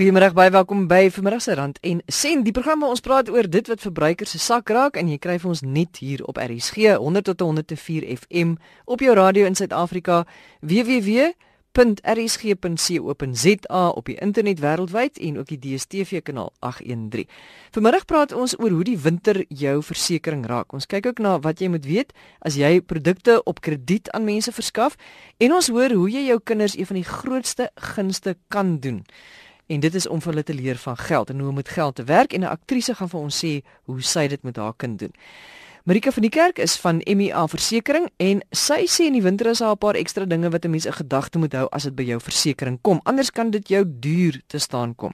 Goeiemôre, baie welkom by Vermiddag se Rand en Sen. Die program waar ons praat oor dit wat verbruikers se sak raak en jy kry vir ons net hier op RSG 100 tot 104 FM op jou radio in Suid-Afrika www.rsg.co.za op die internet wêreldwyd en ook die DStv kanaal 813. Vanmiddag praat ons oor hoe die winter jou versekerings raak. Ons kyk ook na wat jy moet weet as jy produkte op krediet aan mense verskaf en ons hoor hoe jy jou kinders een van die grootste gunste kan doen en dit is om vir hulle te leer van geld en hoe om met geld te werk en 'n aktrise gaan vir ons sê hoe sy dit met haar kind doen. Marika van die Kerk is van MEA Versekering en sy sê in die winter is daar 'n paar ekstra dinge wat 'n mens in gedagte moet hou as dit by jou versekerings kom. Anders kan dit jou duur te staan kom.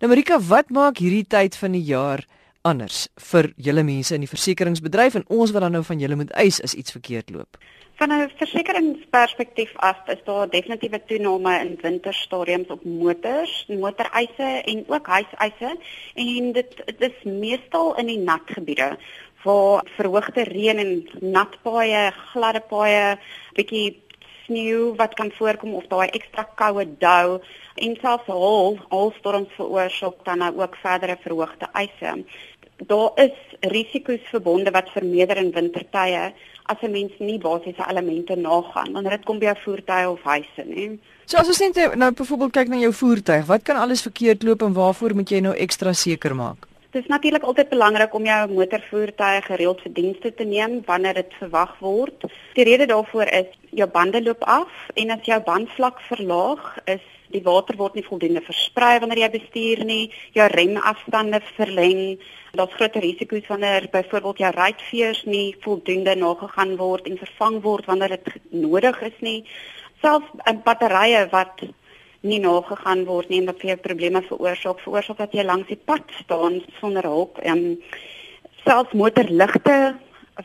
Nou Marika, wat maak hierdie tyd van die jaar anders vir julle mense in die versekeringsbedryf en ons wat dan nou van julle moet eis as iets verkeerd loop? Van 'n versekeringsperspektief af is daar definitiewe toename in winterstadiums op motors, motoreise en ook huiseise en dit dit is meestal in die nat gebiede waar verhoogde reën en nat paaie, gladde paaie, bietjie sneeu wat kan voorkom of daai ekstra koue dou en selfs hol, holstorms veroorsaak dan nou ook verdere verhoogde eise. Daar is risiko's verbonde wat vermeerder in wintertye as 'n mens nie basiese elemente nagaan wanneer dit kom by jou voertuie of huise nie. So as ons net nou byvoorbeeld kyk na jou voertuig, wat kan alles verkeerd loop en waarvoor moet jy nou ekstra seker maak? Dit is natuurlik altyd belangrik om jou motorvoertuie gereeld vir dienste te neem wanneer dit verwag word. Die rede daarvoor is jou bande loop af en as jou bandvlak verlaag, is die water word nie voldoende versprei wanneer jy bestuur nie, jou remafstande verleng. Daar's groter risiko's wanneer byvoorbeeld jou ruitveers nie voldoende nagegaan word en vervang word wanneer dit nodig is nie. Selfs batterye wat nie nagegaan word nie en wat vir jou probleme veroorsaak, veroorsaak dat jy langs die pad staan sonder hulp. Ehm um, selfs motorligte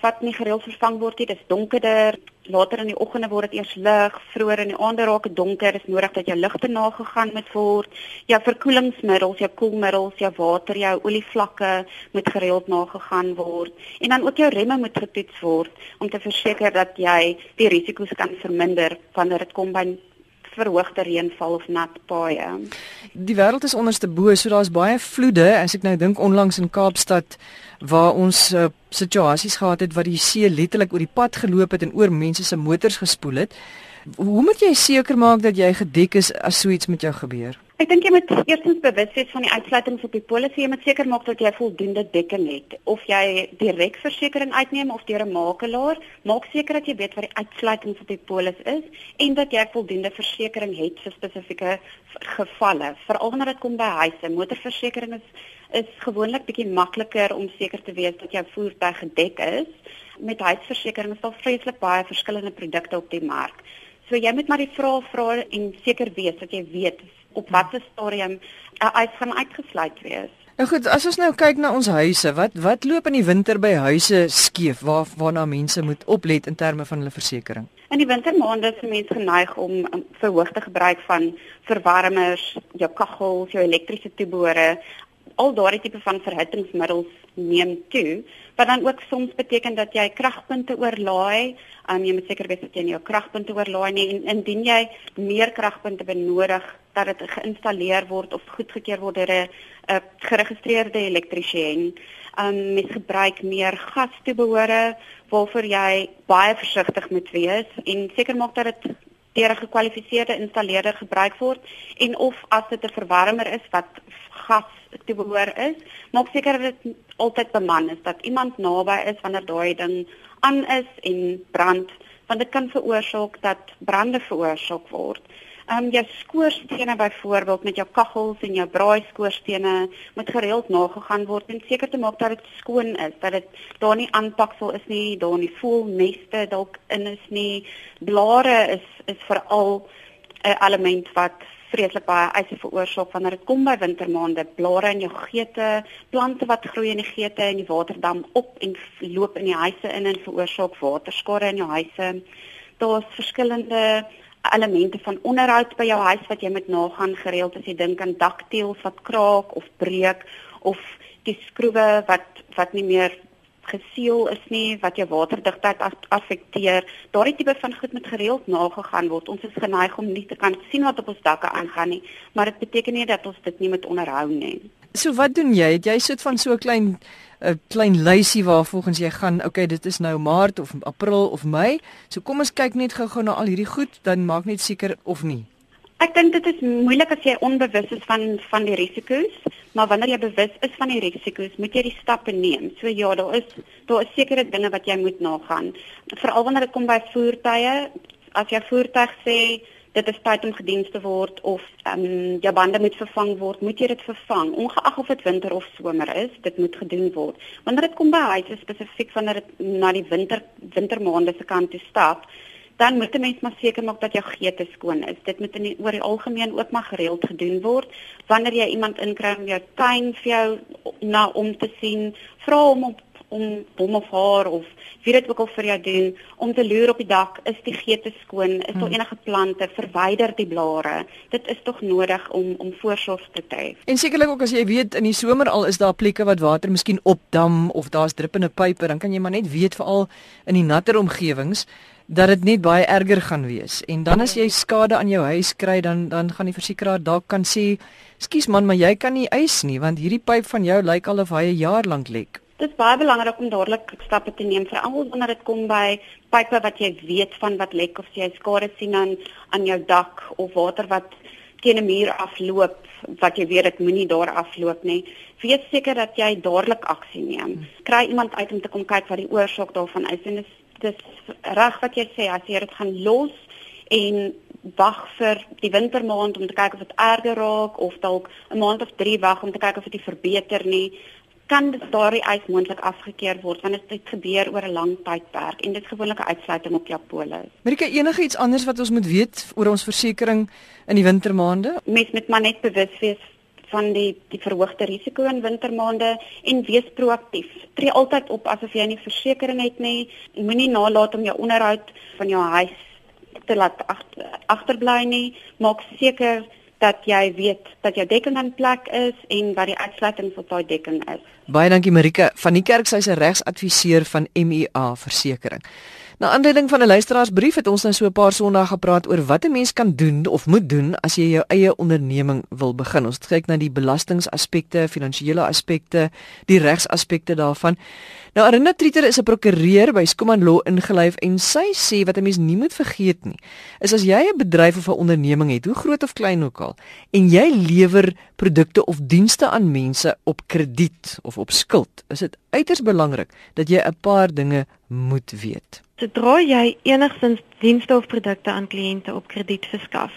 wat nie gereeld vervang word nie. Dit is donkerder. Later in die oggende word dit eers lig. Vroeër in die aande raak dit donker. Is nodig dat jou ligte nagegaan moet word. Jou verkoelingsmiddels, jou koelmiddels, jou water, jou olievlakke moet gereeld nagegaan word. En dan ook jou remme moet getoets word om te verseker dat jy die risiko's kan verminder wanneer dit kom by verhoogde reënval of nat paaie. Die wêreld is onderste bo, so daar's baie vloede. As ek nou dink onlangs in Kaapstad waar ons uh, situasies gehad het wat die see letterlik oor die pad geloop het en oor mense se motors gespoel het. Hoe moet jy seker maak dat jy gedek is as so iets met jou gebeur? Ek dink jy moet eerstens bewus wees van die uitsluitings op die polisie. Jy moet seker maak dat jy voldoende dekking het. Of jy direk versekerings uitneem of deur 'n makelaar, maak seker dat jy weet wat die uitsluitings op die polis is en dat jy voldoende versekerings het vir spesifieke gevalle. Veral wanneer dit kom by huise, motorversekering is is gewoonlik bietjie makliker om seker te wees dat jou voertuig gedek is. Met huisversekering is daar vreeslik baie verskillende produkte op die mark. So jy moet maar die vrae vra en seker wees dat jy weet op watter stadium 'n uh, eis gaan uitgesluit wees. Nou goed, as ons nou kyk na ons huise, wat wat loop in die winter by huise skeef waar waarna mense moet oplet in terme van hulle versekerings? In die wintermaande is mense geneig om um, verhoogde gebruik van verwarmers, jou kaggels, jou elektriese toebehore, al daardie tipe van verhittingsmiddels neem toe wat dan ook soms beteken dat jy kragpunte oorlaai. Um, jy moet seker wees dat jy nie jou kragpunte oorlaai nie en indien jy meer kragpunte benodig dat dit geïnstalleer word of goedgekeur word deur 'n geregistreerde elektriesien. Um mens gebruik meer gas toebehore waarvoor jy baie versigtig moet wees en seker maak dat dit deur 'n gekwalifiseerde installeerder gebruik word en of as dit 'n verwarmer is wat gas te behoor is, maak seker dat dit altyd beman is, dat iemand naby is wanneer daai ding aan is en brand, want dit kan veroorsaak dat brande veroorsaak word. Ehm um, jou skoorstene byvoorbeeld met jou kaggels en jou braaiskoorstene moet gereeld nagegaan word en seker te maak dat dit skoon is, dat dit daar nie aanpaksel is nie, daar nie voel neste dalk in is nie. Blare is is veral 'n element wat vreeslik baie eise veroorsaak wanneer dit kom by wintermaande. Blare in jou geete, plante wat groei in die geete en die waterdam op en loop in die huise in en veroorsaak waterskade in jou huise. Daar's verskillende elemente van onderhoud by jou huis wat jy moet nagaan gereeld as jy dink aan dakteels wat kraak of breek of die skroewe wat wat nie meer geseël is nie, wat jou waterdigtheid affekteer. Daardie tipe van goed moet gereeld nagegaan word. Ons is geneig om nie te kan sien wat op ons dakke aangaan nie, maar dit beteken nie dat ons dit nie moet onderhou nie. So wat doen jy? Het jy sit van so 'n klein 'n klein lysie waar volgens jy gaan, okay, dit is nou Maart of April of Mei. So kom ons kyk net gou-gou na al hierdie goed, dan maak net seker of nie. Ek dink dit is moeilik as jy onbewus is van van die risiko's, maar wanneer jy bewus is van die risiko's, moet jy die stappe neem. So ja, daar is daar is sekere dinge wat jy moet nagaan. Veral wanneer dit kom by voertuie, as jy voertuig sê dit is tyd om gedien te word of ehm um, jou bande moet vervang word, moet jy dit vervang ongeag of dit winter of somer is, dit moet gedoen word. Wanneer dit kom by huise spesifiek wanneer dit na die winter wintermaande se kant toe stap, dan moet 'n mens maar seker maak dat jou geete skoon is. Dit moet in die, oor die algemeen ook maar gereeld gedoen word. Wanneer jy iemand inkry om jou tuin vir jou na om te sien, vra hom op om hom of haar of wie dit ook al vir jou doen om te loer op die dak is die geete skoon is daar hmm. enige plante verwyder die blare. Dit is tog nodig om om voorsorg te tref. En sekerlik ook as jy weet in die somer al is daar plekke wat water miskien opdam of daar's druppende pype dan kan jy maar net weet veral in die natter omgewings dat dit net baie erger gaan wees. En dan as jy skade aan jou huis kry dan dan gaan die versekeraar dalk kan sê skus man maar jy kan nie eis nie want hierdie pyp van jou lyk al of hy 'n jaar lank lek Dit is baie belangrik om dadelik stappe te neem vir almal wanneer dit kom by pipe wat jy weet van wat lek of jy skade sien aan aan jou dak of water wat teen 'n muur afloop wat jy weet dit moenie daar afloop nie. Wees seker dat jy dadelik aksie neem. Kry iemand uit om te kom kyk wat die oorsaak daarvan is en dis dis reg wat jy sê as jy dit gaan los en wag vir die wintermaand om te kyk of dit erger raak of dalk 'n maand of 3 wag om te kyk of dit verbeter nie kan daardie eis moontlik afgekeur word want dit gebeur oor 'n lang tydperk en dit is gewoonlik 'n uitsluiting op jou polis. Amerika enige iets anders wat ons moet weet oor ons versekerings in die wintermaande? Mens moet maar net bewus wees van die die verhoogde risiko in wintermaande en wees proaktief. Tree altyd op asof jy nie versekerings het nie. Moenie nalat om jou onderhoud van jou huis te laat agterbly nie. Maak seker dat jy weet dat jou dekking in plek is en wat die uitsluiting vir daai dekking is. Baie dankie Marika van die kerk sy's 'n regsadviseur van MEA versekerings. Na aanleiding van 'n luisteraarsbrief het ons nou so 'n paar Sondae gepraat oor wat 'n mens kan doen of moet doen as jy jou eie onderneming wil begin. Ons het kyk na die belastingaspekte, finansiële aspekte, die regsaspekte daarvan. Nou Arina Trieter is 'n prokureur by Skuman Law ingelyf en sy sê wat 'n mens nie moet vergeet nie, is as jy 'n bedryf of 'n onderneming het, hoe groot of klein ook al, en jy lewer produkte of dienste aan mense op krediet of op skuld, is dit uiters belangrik dat jy 'n paar dinge moet weet. Sodra jy enigstens dienste of produkte aan kliënte op krediet verskaf,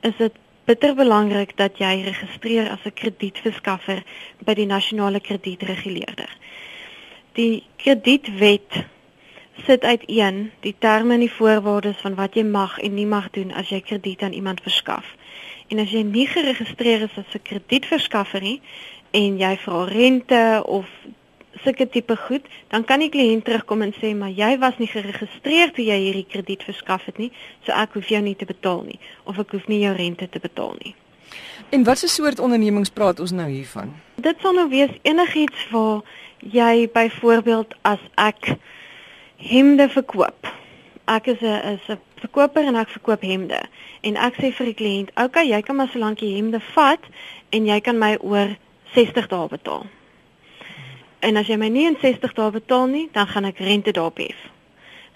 is dit bitter belangrik dat jy registreer as 'n kredietverskaffer by die nasionale kredietreguleerder. Die kredietwet sit uiteen die terme en die voorwaardes van wat jy mag en nie mag doen as jy krediet aan iemand verskaf. En as jy nie geregistreer is as 'n kredietverskaffer nie en jy vra rente of sulke tipe goed, dan kan die kliënt terugkom en sê maar jy was nie geregistreer toe jy hierdie krediet verskaf het nie, so ek hoef jou nie te betaal nie of ek hoef nie jou rente te betaal nie. En watse soort ondernemings praat ons nou hiervan? Dit sal nou wees enigiets waar jy byvoorbeeld as ek hemde verkoop. Ek is 'n is 'n verkoper en ek verkoop hemde en ek sê vir die kliënt, "Oké, okay, jy kan maar solank jy hemde vat en jy kan my oor 60 dae betaal." En as jy my nie in 60 dae betaal nie, dan gaan ek rente daarop hê.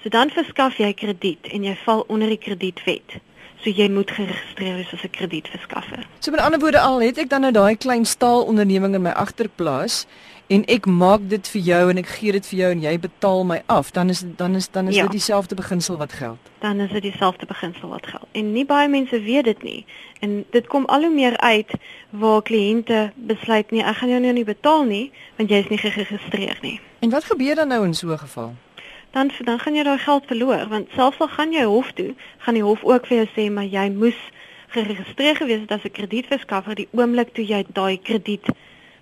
So dan verskaf jy krediet en jy val onder die kredietwet. So jy moet geregistreer wees as 'n kredietverskaffer. So met ander woorde al het ek dan nou daai klein staalonderneming in my agterplaas en ek maak dit vir jou en ek gee dit vir jou en jy betaal my af, dan is dan is dan is ja. dit dieselfde beginsel wat geld. Dan is dit dieselfde beginsel wat geld. En nie baie mense weet dit nie. En dit kom al hoe meer uit waar kliënte besluit nee, ek gaan jou nou nie betaal nie want jy is nie geregistreer nie. En wat gebeur dan nou in so 'n geval? Dan dan gaan jy daai geld verloor want selfs al gaan jy hof toe, gaan die hof ook vir jou sê maar jy moes geregistreer gewees het as 'n kredietverskaffer die oomblik toe jy daai krediet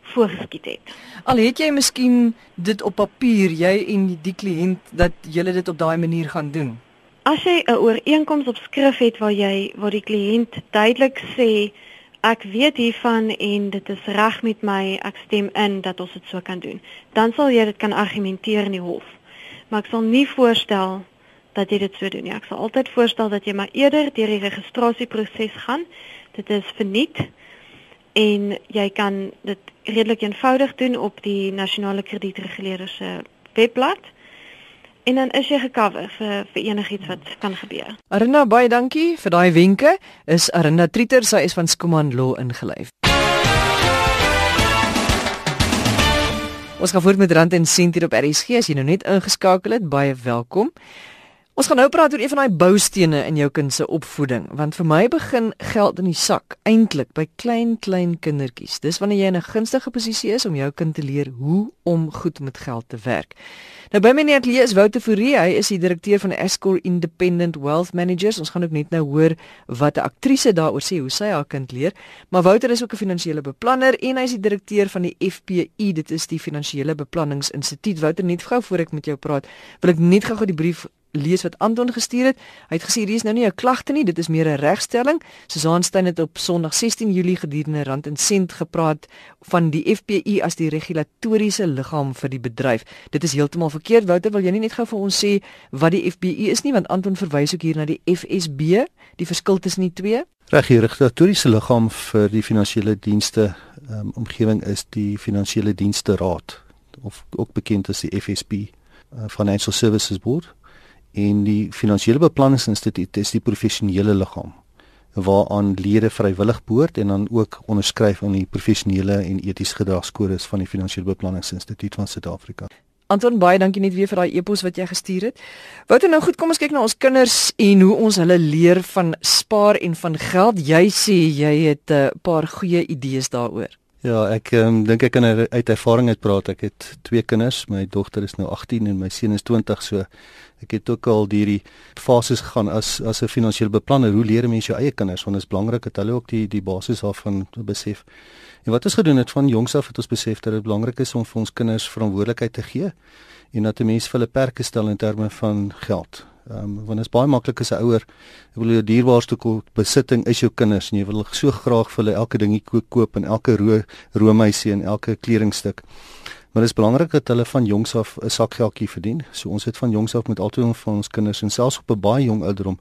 voorgeskiet het. Al het jy miskien dit op papier, jy en die kliënt dat julle dit op daai manier gaan doen. As jy 'n ooreenkoms op skrif het waar jy waar die kliënt duidelik sê ek weet hiervan en dit is reg met my, ek stem in dat ons dit so kan doen. Dan sal jy dit kan argumenteer in die hof. Maar ek sal nie voorstel dat jy dit so doen nie. Ek sal altyd voorstel dat jy maar eerder deur die registrasieproses gaan. Dit is verniet en jy kan dit redelik eenvoudig doen op die nasionale kredietreguleerder se webblad. En dan is jy gekover vir vir enigiets wat kan gebeur. Arina baie dankie vir daai wenke. Is Arina Trieter, sy is van Skuman Law ingelyf. Ons gaan voort met Rand en Sent hier op RSG. As jy nou net ingeskakel het, baie welkom. Ons gaan nou praat oor een van daai boustene in jou kind se opvoeding, want vir my begin geld in die sak eintlik by klein klein kindertjies. Dis wanneer jy in 'n gunstige posisie is om jou kind te leer hoe om goed met geld te werk. Nou by my in die ateljee is Wouter Fourie, hy is die direkteur van Escor Independent Wealth Managers. Ons gaan ook net nou hoor wat 'n aktrise daaroor sê hoe sy haar kind leer. Maar Wouter is ook 'n finansiële beplanner en hy is die direkteur van die FPI, dit is die Finansiële Beplanningsinstituut. Wouter, net gou voor ek met jou praat, wil ek net gou die brief lees wat Anton gestuur het. Hy het gesê hier is nou nie 'n klagte nie, dit is meer 'n regstelling. Susan Stein het op Sondag 16 Julie gedurende Rand en Sent gepraat van die FPI as die regulatoriese liggaam vir die bedryf. Dit is heeltemal verkeerd. Wouter, wil jy nie net gou vir ons sê wat die FPI is nie, want Anton verwys ook hier na die FSB, die verskil tussen die twee? Reg, die regulatoriese liggaam vir die finansiële dienste um, omgewing is die Finansiële Dienste Raad of ook bekend as die FSB, uh, Financial Services Board en die finansiële beplanningsinstituut is die professionele liggaam waaraan lede vrywillig behoort en dan ook onderskryf aan die professionele en etiese gedragskodes van die finansiële beplanningsinstituut van Suid-Afrika. Anton baie dankie net weer vir daai e-pos wat jy gestuur het. Wat nou goed, kom ons kyk na ons kinders en hoe ons hulle leer van spaar en van geld. Jy sê jy het 'n uh, paar goeie idees daaroor. Ja, ek um, dink ek kan er uit ervaring uit praat. Ek het twee kinders. My dogter is nou 18 en my seun is 20, so ek het ook al hierdie fases gegaan as as 'n finansiële beplanner. Hoe leer mense jou eie kinders? Want dit is belangrik dat hulle ook die die basis daarvan besef. En wat ons gedoen het van jongs af het ons besef dat dit belangrik is om vir ons kinders verantwoordelikheid te gee en dat 'n mens vir hulle perke stel in terme van geld. Ehm um, want dit is baie maklik as 'n ouer, jy wil jou dierbaarste besitting is jou kinders en jy wil so graag vir hulle elke dingie koop en elke ro roomhuisie en elke kledingstuk. Maar dit is belangrik dat hulle van jongs af 'n sakgeldjie verdien. So ons het van jongs af met altyd van ons kinders en selfs op 'n baie jong ouderdom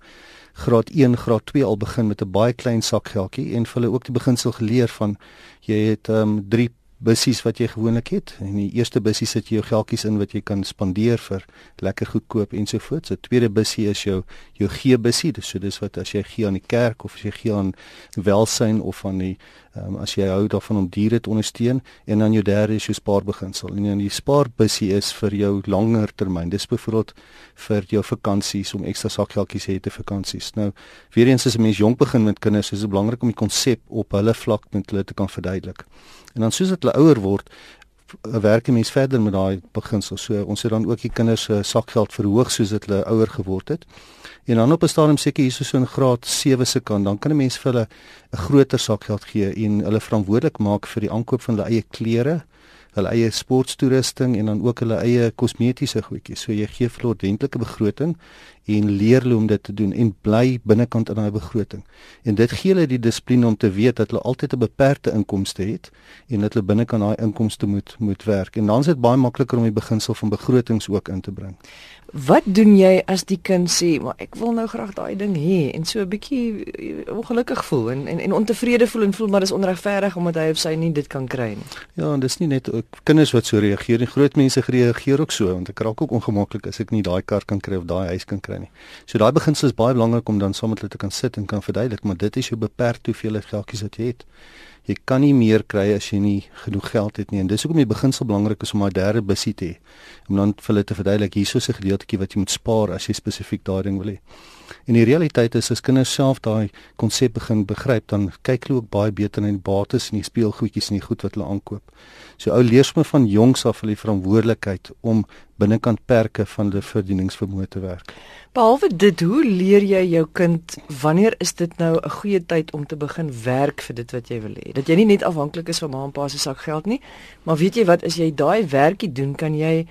graad 1, graad 2 al begin met 'n baie klein sakgeldjie en vir hulle ook die beginsel geleer van jy het ehm um, 3 bussies wat jy gewoonlik het. En die eerste bussie sit jy jou geldjies in wat jy kan spandeer vir lekker goedkoop ensovoorts. Die tweede bussie is jou jou gee bussie. Dis so dis wat as jy gee aan die kerk of as jy gee aan welsyn of aan die um, as jy hou daarvan om diere te ondersteun en dan jou derde is jou spaarbeginsel. En dan die spaarbussie is vir jou langer termyn. Dis byvoorbeeld vir jou vakansies om ekstra sakgeldjies hê te vakansies. Nou, weer eens as 'n mens jonk begin met kinders, is dit belangrik om die konsep op hulle vlak met hulle te kan verduidelik. En dan soos dit hulle ouer word, werk 'n mens verder met daai beginsel. So ons het dan ook die kinders se sakgeld verhoog soos dit hulle ouer geword het. En dan op 'n stadium seker hier so in graad 7 se kant, dan kan 'n mens vir hulle 'n groter sakgeld gee en hulle verantwoordelik maak vir die aankoop van hulle eie klere, hulle eie sporttoerusting en dan ook hulle eie kosmetiese goedjies. So jy gee vir 'n ordentlike begroting en leer hulle om dit te doen en bly binnekant in daai begroting. En dit gee hulle die dissipline om te weet dat hulle altyd 'n beperkte inkomste het en dat hulle binnekant daai inkomste moet moet werk. En dan is dit baie makliker om die beginsel van begrotings ook in te bring. Wat doen jy as die kind sê, "Maar ek wil nou graag daai ding hê" en so 'n bietjie eh, ongelukkig voel en en, en ontevrede voel en voel maar dis onregverdig omdat hy of sy nie dit kan kry nie. Ja, en dis nie net kinders wat so reageer nie, groot mense reageer ook so want ek raak ook ongemaklik as ek nie daai kar kan kry of daai huis kan kry nie. So daai beginsel is baie belangrik om dan saam met hulle te kan sit en kan verduidelik, maar dit is jou beperk hoeveel geldjies wat jy het. Jy kan nie meer kry as jy nie genoeg geld het nie en dis hoekom die beginsel belangrik is om 'n derde busie te hê. Om dan vir hulle te verduidelik hierso 'n gedeeltjie wat jy moet spaar as jy spesifiek daai ding wil hê. En die realiteit is as kinders self daai konsep begin begryp, dan kyk hulle ook baie beter na die bates en die speelgoedjies en die goed wat hulle aankoop. So ou leers me van jongs af hulle verantwoordelikheid om binnekant perke van hulle verdieningsvermoë te werk. Behalwe dit, hoe leer jy jou kind wanneer is dit nou 'n goeie tyd om te begin werk vir dit wat jy wil hê? Dat jy nie net afhanklik is van ma en pa se sak geld nie, maar weet jy wat, as jy daai werkie doen, kan jy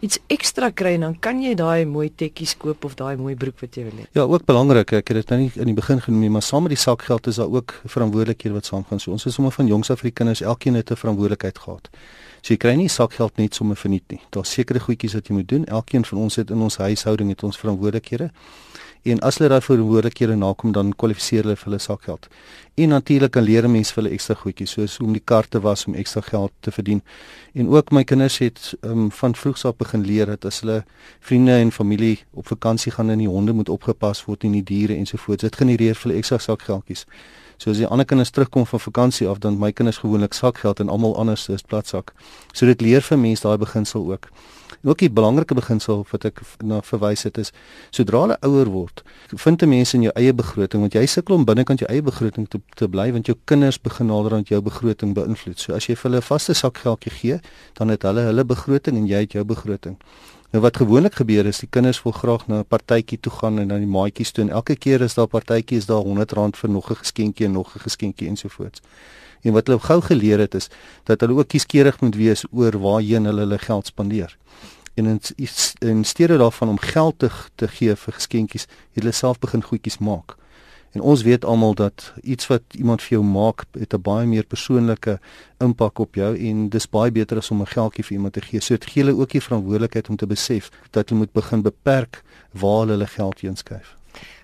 iets ekstra kry en dan kan jy daai mooi tekkies koop of daai mooi broek wat jy wil hê. Ja, ook belangrik. Ek het dit nou nie in die begin genoem nie, maar saam met die sakgeld is daar ook verantwoordelikhede wat saamgaan. So ons is sommer van jongs af vir die kinders, elkeen het 'n verantwoordelikheid gehad. So jy kry nie sakgeld net sommer verniet nie. Daar's sekere goedjies wat jy moet doen. Elkeen van ons het in ons huishouding het ons verantwoordelikhede. En as hulle daai verantwoordelikhede nakom, dan kwalifiseer hulle vir hulle sakgeld. En natuurlik kan leer mense vir hulle ekstra goedjies, soos om die kar te was om ekstra geld te verdien. En ook my kinders het um, van vroegs af begin leer dat as hulle vriende en familie op vakansie gaan en die honde moet opgepas word en die diere ensovoorts, dit genereer vir hulle ekstra sakgeldjies. So as die ander kinders terugkom van vakansie af, dan my kinders gewoonlik sakgeld en almal anders is platsak. So dit leer vir mense daai beginsel ook. En ook die belangrike beginsel wat ek na verwys het is sodra hulle ouer word, vind 'n mens in jou eie begroting want jy sukkel om binnekant jou eie begroting te te bly want jou kinders begin nader aan jou begroting beïnvloed. So as jy vir hulle 'n vaste sakgeldjie gee, dan het hulle hulle begroting en jy het jou begroting. Nou wat gewoonlik gebeur is die kinders wil graag na 'n partytjie toe gaan en dan die maatjies toe en elke keer is daar 'n partytjie is daar R100 vir nog 'n geskenkie en nog 'n geskenkie ensovoorts. En wat hulle gou geleer het is dat hulle ook kieskeurig moet wees oor waarheen hulle hulle geld spandeer. En in, in steede daarvan om geld te, te gee vir geskenkies, het hulle self begin goedjies maak. En ons weet almal dat iets wat iemand vir jou maak, het 'n baie meer persoonlike impak op jou en dis baie beter as om 'n geldjie vir iemand te gee. So dit gee hulle ook die verantwoordelikheid om te besef dat hulle moet begin beperk waar hulle geld heen skuif.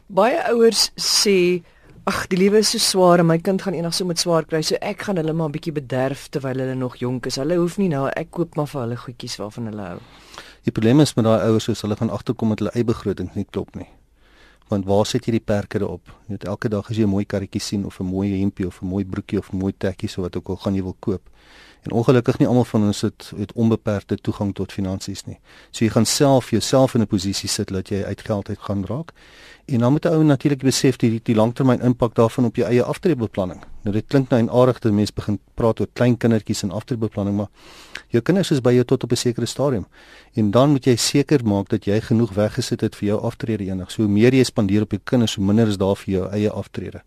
Baie ouers sê Ag, die lewe is so swaar en my kind gaan eendag so met swaar kry, so ek gaan hulle maar 'n bietjie bederf terwyl hulle nog jonk is. Hulle hoef nie nou ek koop maar vir hulle goedjies waarvan hulle hou. Die probleem is met daai ouers is hulle gaan agterkom met hulle eie begroting nie klop nie. Want waar sit jy die perke daarop? Jy weet elke dag as jy 'n mooi karretjie sien of 'n mooi hempie of 'n mooi broekie of 'n mooi tekkie so wat ook al gaan jy wil koop. En ongelukkig nie almal van ons het het onbeperkte toegang tot finansies nie. So jy gaan self jouself in 'n posisie sit dat jy uit geld uit gaan raak. En dan moet 'n ou natuurlik besef die die langtermyn impak daarvan op jou eie aftreebeplanning. Nou dit klink nou en aardig dat mense begin praat oor klein kindertjies en aftreebeplanning, maar jou kinders is by jou tot op 'n sekere stadium. En dan moet jy seker maak dat jy genoeg weggesit het vir jou aftrede eendag. So hoe meer jy spandeer op jou kinders, hoe minder is daar vir jou eie aftrede.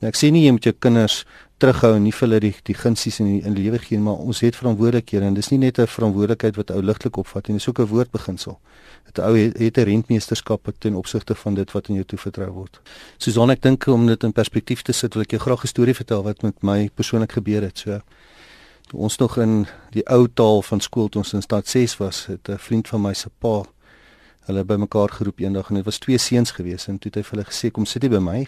Nou ek sê nie jy moet jou kinders terughou en nie vir hulle die die gunsies in die in die lewe gee maar ons het verantwoordelikhede en dis nie net 'n verantwoordelikheid wat ou ligtelik opvat nie dis ook 'n woordbeginsel. Dit ou het, het 'n rentmeesterskap ten opsigte van dit wat aan jou toevertrou word. Susan ek dink om dit in perspektief te sit wil ek jou graag 'n storie vertel wat met my persoonlik gebeur het. So toe ons nog in die ou taal van skool toe ons in stad 6 was, het 'n vriend van my se pa hulle bymekaar geroep eendag en dit was twee seuns gewees en toe het hy vir hulle gesê kom sit hier by my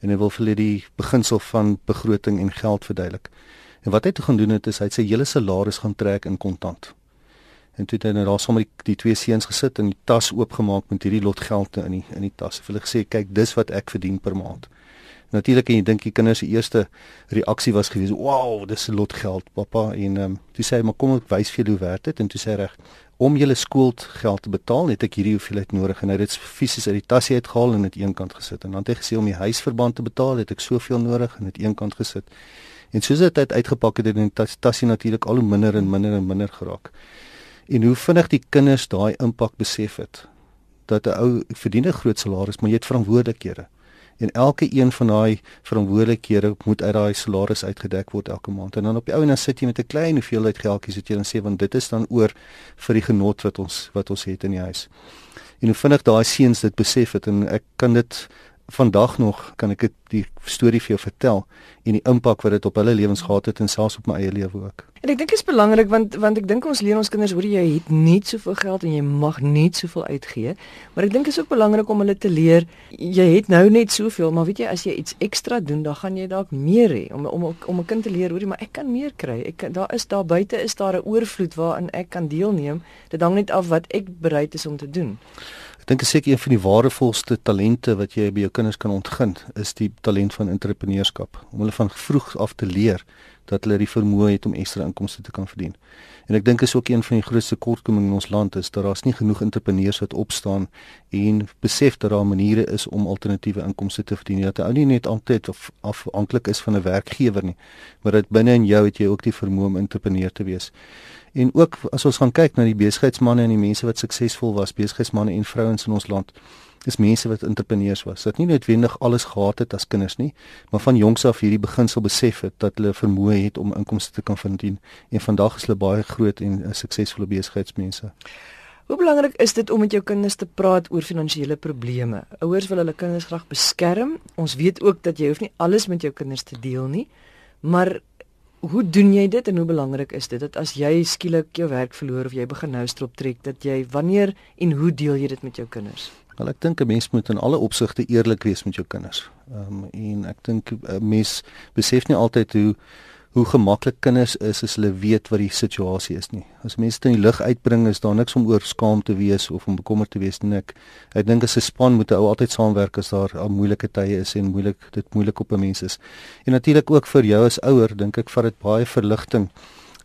en hy wil vir hulle die beginsel van begroting en geld verduidelik. En wat hy toe gaan doen het is hy het sy hele salaris gaan trek in kontant. En toe het hy net daar sommer die, die twee seuns gesit en die tas oopgemaak met hierdie lot geld in die in die tas. Hy het hulle gesê kyk dis wat ek verdien per maand. Natuurlik en jy dink die kinders se eerste reaksie was gewees, "Wow, dis 'n lot geld, pappa." En ehm um, toe sê hy, "Maar kom ek wys vir jou hoe werk dit?" En toe sê hy reg, "Om julle skoolgeld te betaal, het ek hierdie hoeveelheid nodig." En hy het dit fisies uit die tasie uitgehaal en dit eenkant gesit. En dan het hy gesê om die huisverband te betaal, het ek soveel nodig en dit eenkant gesit. En soos dit uit uitgepak het, het die tas, tasie natuurlik al hoe minder en minder en minder geraak. En hoe vinnig die kinders daai impak besef het dat 'n ou verdien 'n groot salaris, maar jy het verantwoordelikhede en elke een van daai verantwoordelikhede moet uit daai salaris uitgedek word elke maand. En dan op die ou en dan sit jy met 'n klein hoeveelheid geldjies wat jy dan sê want dit is dan oor vir die genot wat ons wat ons het in die huis. En hoe vinnig daai seuns dit besef het en ek kan dit vandag nog kan ek die storie vir jou vertel en die impak wat dit op hulle lewens gehad het en selfs op my eie lewe ook. En ek dink dit is belangrik want want ek dink ons leer ons kinders hoe jy het nie soveel geld en jy mag nie soveel uitgee, maar ek dink dit is ook belangrik om hulle te leer jy het nou net soveel, maar weet jy as jy iets ekstra doen, dan gaan jy dalk meer hê om om om 'n kind te leer hoorie, maar ek kan meer kry. Ek daar is daar buite is daar 'n oorvloed waarin ek kan deelneem. Dit hang net af wat ek bereid is om te doen. Ek dink seker een van die waardevolste talente wat jy by jou kinders kan ontgin, is die talent van entrepreneurskap. Om hulle van vroeg af te leer dat hulle die vermoë het om ekstra inkomste te kan verdien. En ek dink is ook een van die grootste kortkominge in ons land is dat daar's nie genoeg entrepreneurs wat opstaan en besef dat daar maniere is om alternatiewe inkomste te verdien. Dat jy ou nie net altyd of afhanklik is van 'n werkgewer nie, maar dat binne in jou het jy ook die vermoë om entrepreneur te wees. En ook as ons gaan kyk na die besigheidsmense en die mense wat suksesvol was, besigheidsmense en vrouens in ons land, is mense wat entrepreneurs was. Dat nie noodwendig alles gehad het as kinders nie, maar van jongs af hierdie beginsel besef het dat hulle vermoë het om inkomste te kan verdien en vandag is hulle baie groot en uh, suksesvolle besigheidsmense. Hoe belangrik is dit om met jou kinders te praat oor finansiële probleme? Ouers wil hulle kinders graag beskerm. Ons weet ook dat jy hoef nie alles met jou kinders te deel nie, maar hoe doen jy dit en hoe belangrik is dit dat as jy skielik jou werk verloor of jy begin nou strop trek dat jy wanneer en hoe deel jy dit met jou kinders? Wel ek dink 'n mens moet in alle opsigte eerlik wees met jou kinders. Ehm um, en ek dink 'n mens besef nie altyd hoe hoe gemaklik kinders is as hulle weet wat die situasie is nie. As mense dit in die lig uitbring is daar niks om oor skaam te wees of om bekommerd te wees nie. Ek ek dink as 'n span moet ou altyd saamwerk as daar al moeilike tye is en moeilik dit moeilik op 'n mens is. En natuurlik ook vir jou as ouer dink ek vat dit baie verligting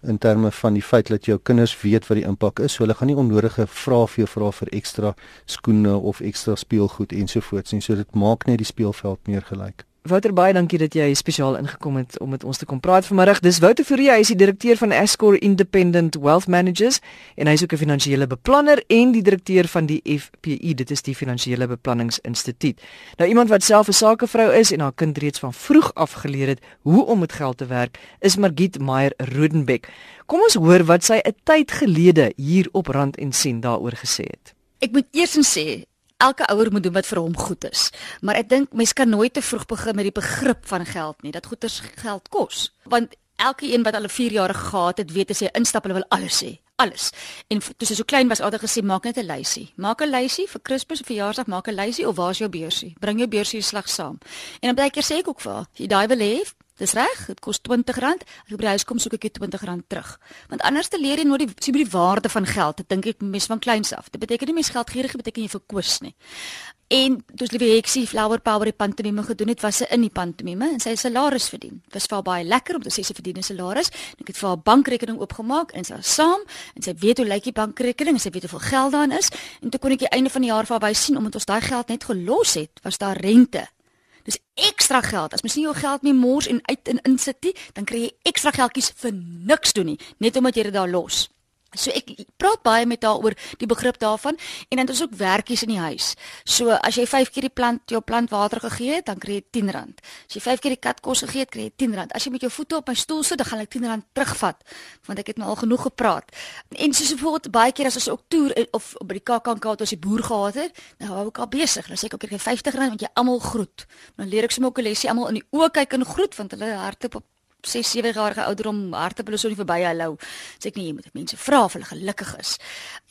in terme van die feit dat jou kinders weet wat die impak is. So hulle gaan nie onnodige vrae vir jou vra vir ekstra skoene of ekstra speelgoed ensovoorts nie. So dit maak net die speelveld meer gelyk. Wouter baie dankie dat jy spesiaal ingekom het om met ons te kom praat vanmiddag. Dis Wouter Fourie, hy is die direkteur van Escor Independent Wealth Managers en hy is ook 'n finansiële beplanner en die direkteur van die FPI, dit is die Finansiële Beplanningsinstituut. Nou iemand wat self 'n sakevrou is en haar kind reeds van vroeg af geleer het hoe om met geld te werk, is Margit Meyer Rodenbeck. Kom ons hoor wat sy 'n tyd gelede hier op Rand en Sien daaroor gesê het. Ek moet eers sê elke ouer moet doen wat vir hom goed is. Maar ek dink mense kan nooit te vroeg begin met die begrip van geld nie. Dat goeders geld kos. Want elke een wat al 'n 4 jaar gehad het, weet as jy instap, hulle wil alles hê. Alles. En toe sy so klein was, altyd gesê maak net 'n lysie. Maak 'n lysie vir Kersfees of verjaarsdag, maak 'n lysie of waar is jou beursie? Bring jou beursie slag saam. En dan baie keer sê ek ook vir haar, jy daai wil hê, Dis reg, dit kos R20. As ek by die huis kom, soek ek die R20 terug. Want anders te leer jy nooit die sien die waarde van geld. Dit dink ek mense van kleins af. Dit beteken nie mens geldgierig beteken jy verkwis nie. En dis liewe Hexie Flower Power die pantomime gedoen het, was sy in die pantomime en sy het salaris verdien. Dit was vir haar baie lekker om te sê sy verdien 'n salaris. Ek het vir haar bankrekening oopgemaak en sy was saam en sy weet hoe lyk die bankrekening en sy weet hoeveel geld daarin is. En toe kon ek die einde van die jaar vir haar wys sien omdat ons daai geld net gelos het, was daar rente Dis ekstra geld. As mens nie jou geld mee mors en uit en insit nie, dan kry jy ekstra geldjies vir niks doen nie, net omdat jy dit daar los. So ek praat baie met haar oor die begrip daarvan en dan het ons ook werkies in die huis. So as jy 5 keer die plant jou plant water gegee het, dan kry jy R10. As jy 5 keer die kat kos gegee het, kry jy R10. As jy met jou voete op my stoel sit, dan gaan ek R10 terugvat want ek het nou al genoeg gepraat. En soos bijvoorbeeld baie keer as ons ook toer eh, of by die KAKNK het ons die boer gehad het, dan hou ek al besig. Dan sê ek ook ek kry R50 want jy almal groet. Dan leer ek sommer ook 'n lesie almal in die oë kyk en groet want hulle op 6 7 jarige ouderdom harte hulle so nie verby hallo. Sê ek nie jy moet mense vra of hulle gelukkig is.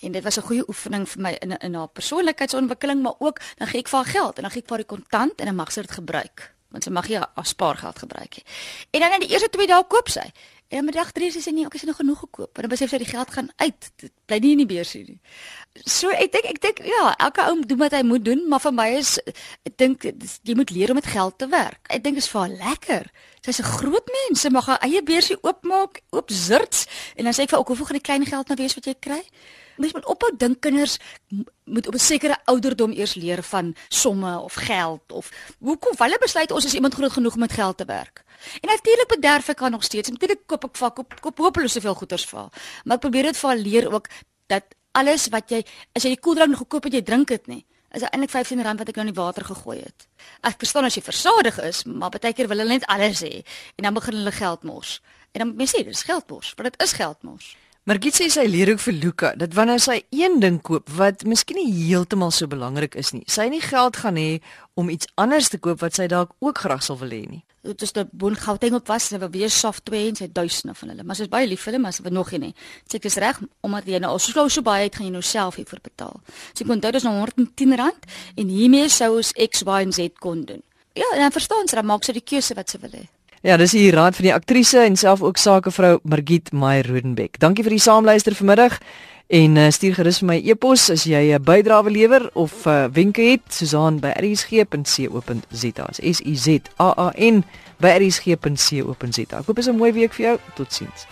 En dit was 'n goeie oefening vir my in in haar persoonlikheidsontwikkeling, maar ook dan gee ek vir haar geld en dan gee ek vir haar die kontant en dan mag sy dit gebruik. Want sy mag nie haar spaargeld gebruik nie. En dan in die eerste 2 dae koop sy. En met dag 3 sê sy nee, ek het nog genoeg gekoop. En dan besef sy die geld gaan uit. Dit bly nie in die beursie nie. So ek dink ek dink ja, elke ou doen wat hy moet doen, maar vir my is ek dink jy moet leer om met geld te werk. Ek dink is vir haar lekker. Sy's 'n groot mens, sy mag haar eie beursie oopmaak, oop zirts en dan sê ek vir ook hoeveel gaan die klein geld nou wees wat jy kry? Mens moet ophou dink kinders moet op 'n sekere ouderdom eers leer van somme of geld of hoekom hulle besluit ons is iemand groot genoeg om met geld te werk. En natuurlik bederf ek haar nog steeds. Natuurlik koop ek vir koop koop hopeloos soveel goeders vir haar. Maar ek probeer dit vir haar leer ook dat alles wat jy as jy die koeldrank gekoop het, jy drink dit nie. Is eintlik R15 wat ek nou in die water gegooi het. Ek verstaan as jy versadig is, maar baie keer wil hulle net alles hê en dan begin hulle geld mors. En dan mens sê, dis geldmors, want dit is geldmors. Maar gee sy leer ook vir Luka dat wanneer sy een ding koop wat miskien nie heeltemal so belangrik is nie, sy nie geld gaan hê om iets anders te koop wat sy dalk ook graag sou wil hê nie. Dit is 'n boon Gauteng op was, wil weer software en sy duisende van hulle, maar sy is baie lief vir hulle, maar sy wil nog nie. Sê ek is reg omdat jy nou al so so baie het gaan jy nou self hiervoor betaal. Sy kon onthou dis nou R110 en hiermee sou ons X Y en Z kon doen. Ja, en dan verstaan sy, dan maak sy die keuse wat sy wil hê. Ja, dis hier raad van die aktrise en self ook sakevrou Margit Meyer Rodenbeck. Dankie vir die saamluister vanmiddag en uh, stuur gerus vir my e-pos as jy 'n bydrae wil lewer of uh, wenke het, Susan by rsg.co.za. S U Z A A N by rsg.co.za. Ek hoop dit is 'n mooi week vir jou. Totsiens.